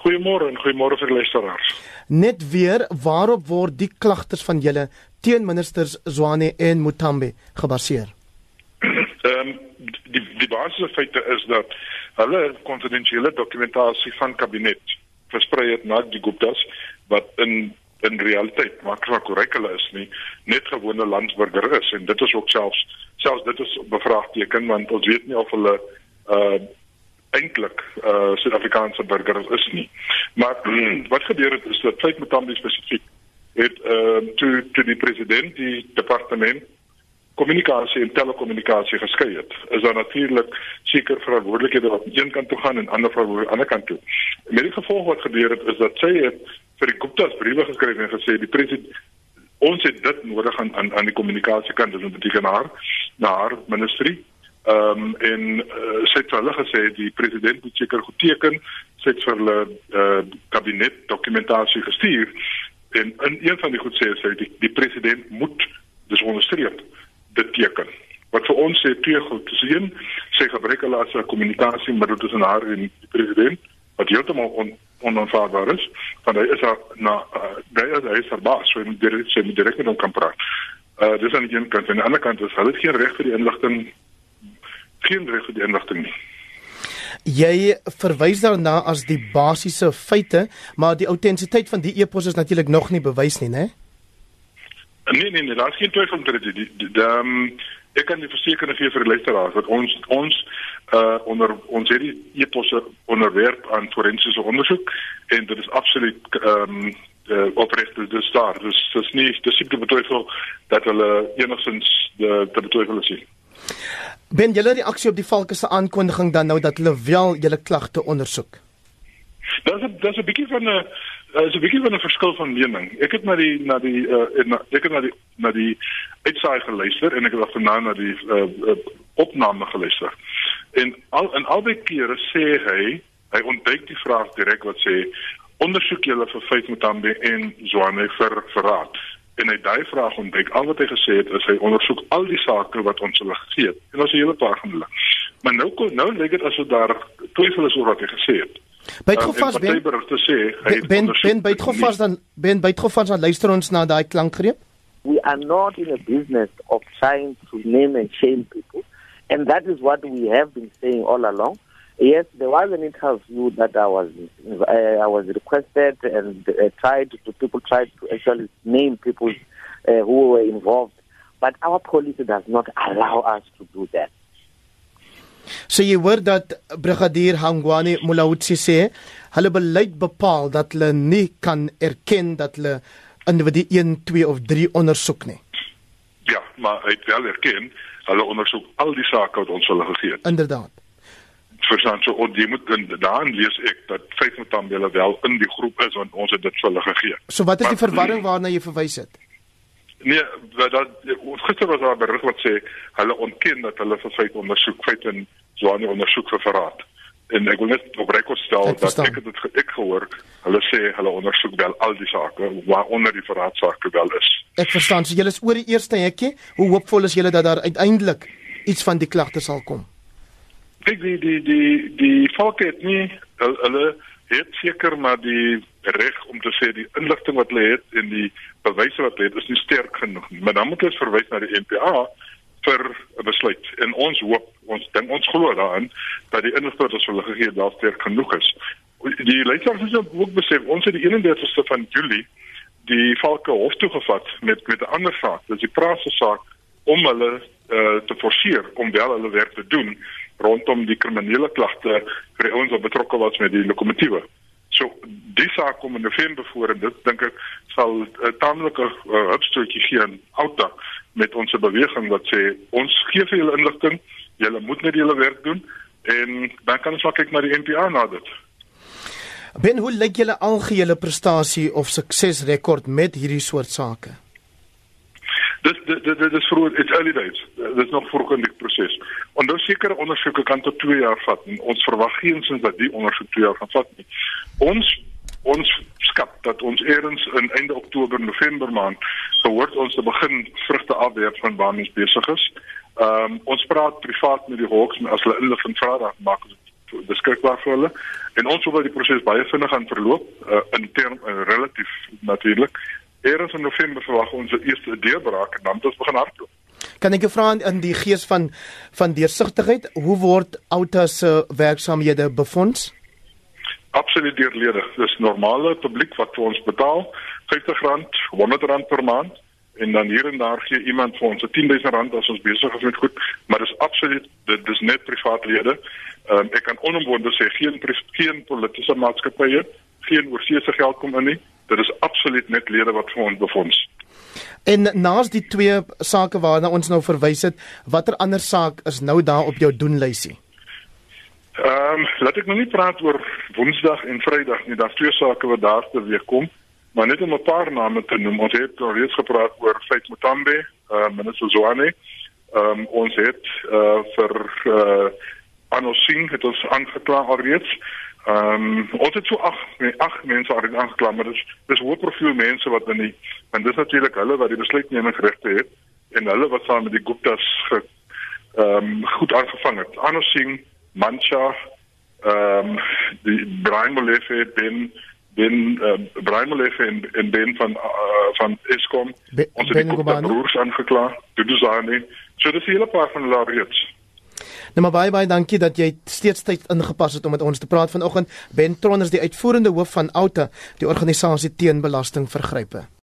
Goeiemôre en goeiemôre vir luisteraars. Net weer, waarop word die klagtes van julle teen ministers Zwane en Mutambe gebaseer? Ehm um, die die basiese feite is dat hulle konfidensiële dokumentasie van kabinet versprei het na die Guptas wat in in realiteit maar korrek hulle is nie net gewone landsburger is en dit is ook selfs selfs dit is bevraagteken want ons weet nie of hulle uh eintlik uh Suid-Afrikaanse burgers is nie. Maar wat gebeur het is dat feit met hom spesifiek het ehm uh, toe toe die president die departement kommunikasie en telekommunikasie geskei het. Is daar natuurlik seker verantwoordelikhede wat een kant toe gaan en ander van die ander kant toe. Met die gevolg wat gebeur het is dat sy het vir die Gupta's briewe geskryf en gesê die president ons het dit nodig aan aan die kommunikasie kant dis beteken haar na haar ministerie ehm um, en uh, sy het hulle gesê die president moet seker goedteken sy het vir hulle uh, kabinet dokumentasie gestuur en in een van die goed sê sy die, die president moet dis onderstreep dit teken. Wat vir ons sê twee goed. Dis een sy gebruik hulle as 'n kommunikasiemiddel tussen haar en die president wat heeltemal on, onaanvaarbaar is want hy is na uh, hy is hy is verbaas so hy moet direk sy moet direk met hom kan praat. Uh, dis aan die een kant. En aan die ander kant is hulle geen reg vir die inligting geen reg vir die inligting nie. Jy verwys daarna as die basiese feite, maar die autentiteit van die epos is natuurlik nog nie bewys nie, né? Nee nee nee, daar's geen twyfel oor dit. Die ehm ek kan die versekering gee vir die luisteraars dat ons ons uh onder ons het die eposse onderwerp aan forensiese ondersoek en dit is absoluut ehm um, uh, opreg dis dis daar. Dis dis nie dis nie betwyfel dat hulle enigstens die die betwyfel sien. Ben julle reaksie op die Valke se aankondiging dan nou dat hulle wel julle klagte ondersoek? 'n daar's 'n bietjie van 'n is 'n bietjie van 'n verskil van mening. Ek het na die na die uh, na, ek het na die na die uitsaai geluister en ek het daarna na die uh, uh, opname geluister. En al in albei kere sê hy hy ontduik die vraag direk wat sê ondersoek julle vir feit met Tambe en Zwane vir verraad en hy daai vraag ontdek. Al wat hy gesê het is hy ondersoek al die sake wat ons hulle gegee het. En ons 'n hele paar van hulle. Maar nou nou lê dit asof daar twyfel is oor wat hy gesê het. Byt gou vas ben ben ben byt gou vas dan ben byt gou vas dan luister ons na daai klankgreep. We are not in a business of trying to name and shame people. And that is what we have been saying all along Yes, there was an interview that I was uh, I was requested and uh, tried to people tried to actually name people uh, who were involved, but our policy does not allow us to do that. So jy hoor dat brigadier Hangwane Mulautsi sê hulle beleid bepaal dat hulle nie kan erken dat hulle individu 1, 2 of 3 ondersoek nie. Ja, maar hy het wel erken hulle ondersoek al die sake wat ons hulle gegee het. Inderdaad verstaan so en jy moet in daan lees ek dat vyf metambele wel in die groep is want ons het dit vir hulle gegee. So wat is die verwarring waarna jy verwys het? Nee, dat gister was daar 'n berig wat sê hulle ontken dat hulle vir feit ondersoek feit en swaar ondersoek vir verraad. En ek wil net op rekord stel ek dat ek dit ek gehoor hulle sê hulle ondersoek wel al die sake waaronder die verraadsaak wel is. Ek verstaan. So julle is oor die eerste hekkie. Hoe hoopvol is julle dat daar uiteindelik iets van die klagte sal kom? Kyk die die die die volk het nie hulle het seker maar die reg om te sê die inligting wat hulle het en die bewyse wat hulle het is nie sterk genoeg nie. Maar dan moet ons verwys na die NPA vir 'n besluit. En ons hoop ons dink ons glo daarin dat die inligting wat hulle gegee het daar sterk genoeg is. Die leerders het ook besef ons het die 31ste van Julie die valke hof toe gevat met met 'n ander saak. Dis die prase saak om hulle uh, te forceer om wel hulle werk te doen rondom die kriminele klagte vir die ouens wat betrokke was met die lokomotiewe. So die saak kom in November voor en dit dink ek sal 'n uh, tamelike uh, opstootjie gee aan Outa met ons beweging wat sê ons gee vir julle inligting, julle moet net julle werk doen en dan kan ons kyk na die NPA na dit. Ben hoe lyk julle algehele prestasie of suksesrekord met hierdie soort sake? Dis dit dit is vroeg it's early days. Dit is nog vroeg in die proses. Onthou sekere ondersoeke kan tot 2 jaar vat en ons verwag geensins dat die ondersoek 2 jaar gaan vat nie. Ons ons skat dat ons eers in einde Oktober November maand behoort ons te begin vrugte afwerp van waar ons besig is. Ehm um, ons praat privaat met die Hawks en as hulle inligting vra dan maak ons beskikbaar vir hulle en ons wil die proses baie vinnig gaan verloop uh, in term uh, relatief natuurlik. Eers in November verwag ons die eerste deurbraak en dan het ons begin hardloop. Kan ek jou vra in die gees van van deursigtigheid, hoe word Outa se werksamehede befonds? Absoluut deurlede. Dis normale publiek wat vir ons betaal, R50, R100 per maand en dan hier en daar gee iemand vir ons 10000 rand as ons besig is met goed, maar dis absoluut dit dis net privaatlede. Ehm um, ek kan onomwonde sê geen geen politieke maatskappye, geen oorseese geld kom in nie. Dit is absoluut net lede wat vir ons befonds. En naas die twee sake waarna ons nou verwys het, watter ander saak is nou daar op jou doenlysie? Ehm um, laat ek nou nie praat oor Woensdag en Vrydag nie, daar's twee sake wat daar te weer kom. Maar net om 'n paar name te noem, ons het al reeds gepraat oor Feit Mutambe, uh, minister Zwane. Um, ons het uh, vir uh, Anosing het ons aangekla alreeds. Um, ons het so ag ag mense alreeds aangekla, maar dis dis hoë profiel mense wat in die en dis natuurlik hulle wat die besluitnemingsregte het en hulle wat saam met die Guptas ge, um, goed aangevang het. Anosing, Mancha, ehm um, die Brian Molefe ben Ben uh, Braimolef en en Ben van uh, van Eskom Be ons het die broers aangekla. Dit is aan nie. So dis 'n hele paar van hulle reeds. Nou maar baie baie dankie dat jy steeds tyd ingepas het om met ons te praat vanoggend. Ben Tron is die uitvoerende hoof van Outa, die organisasie teen belastingvergrype.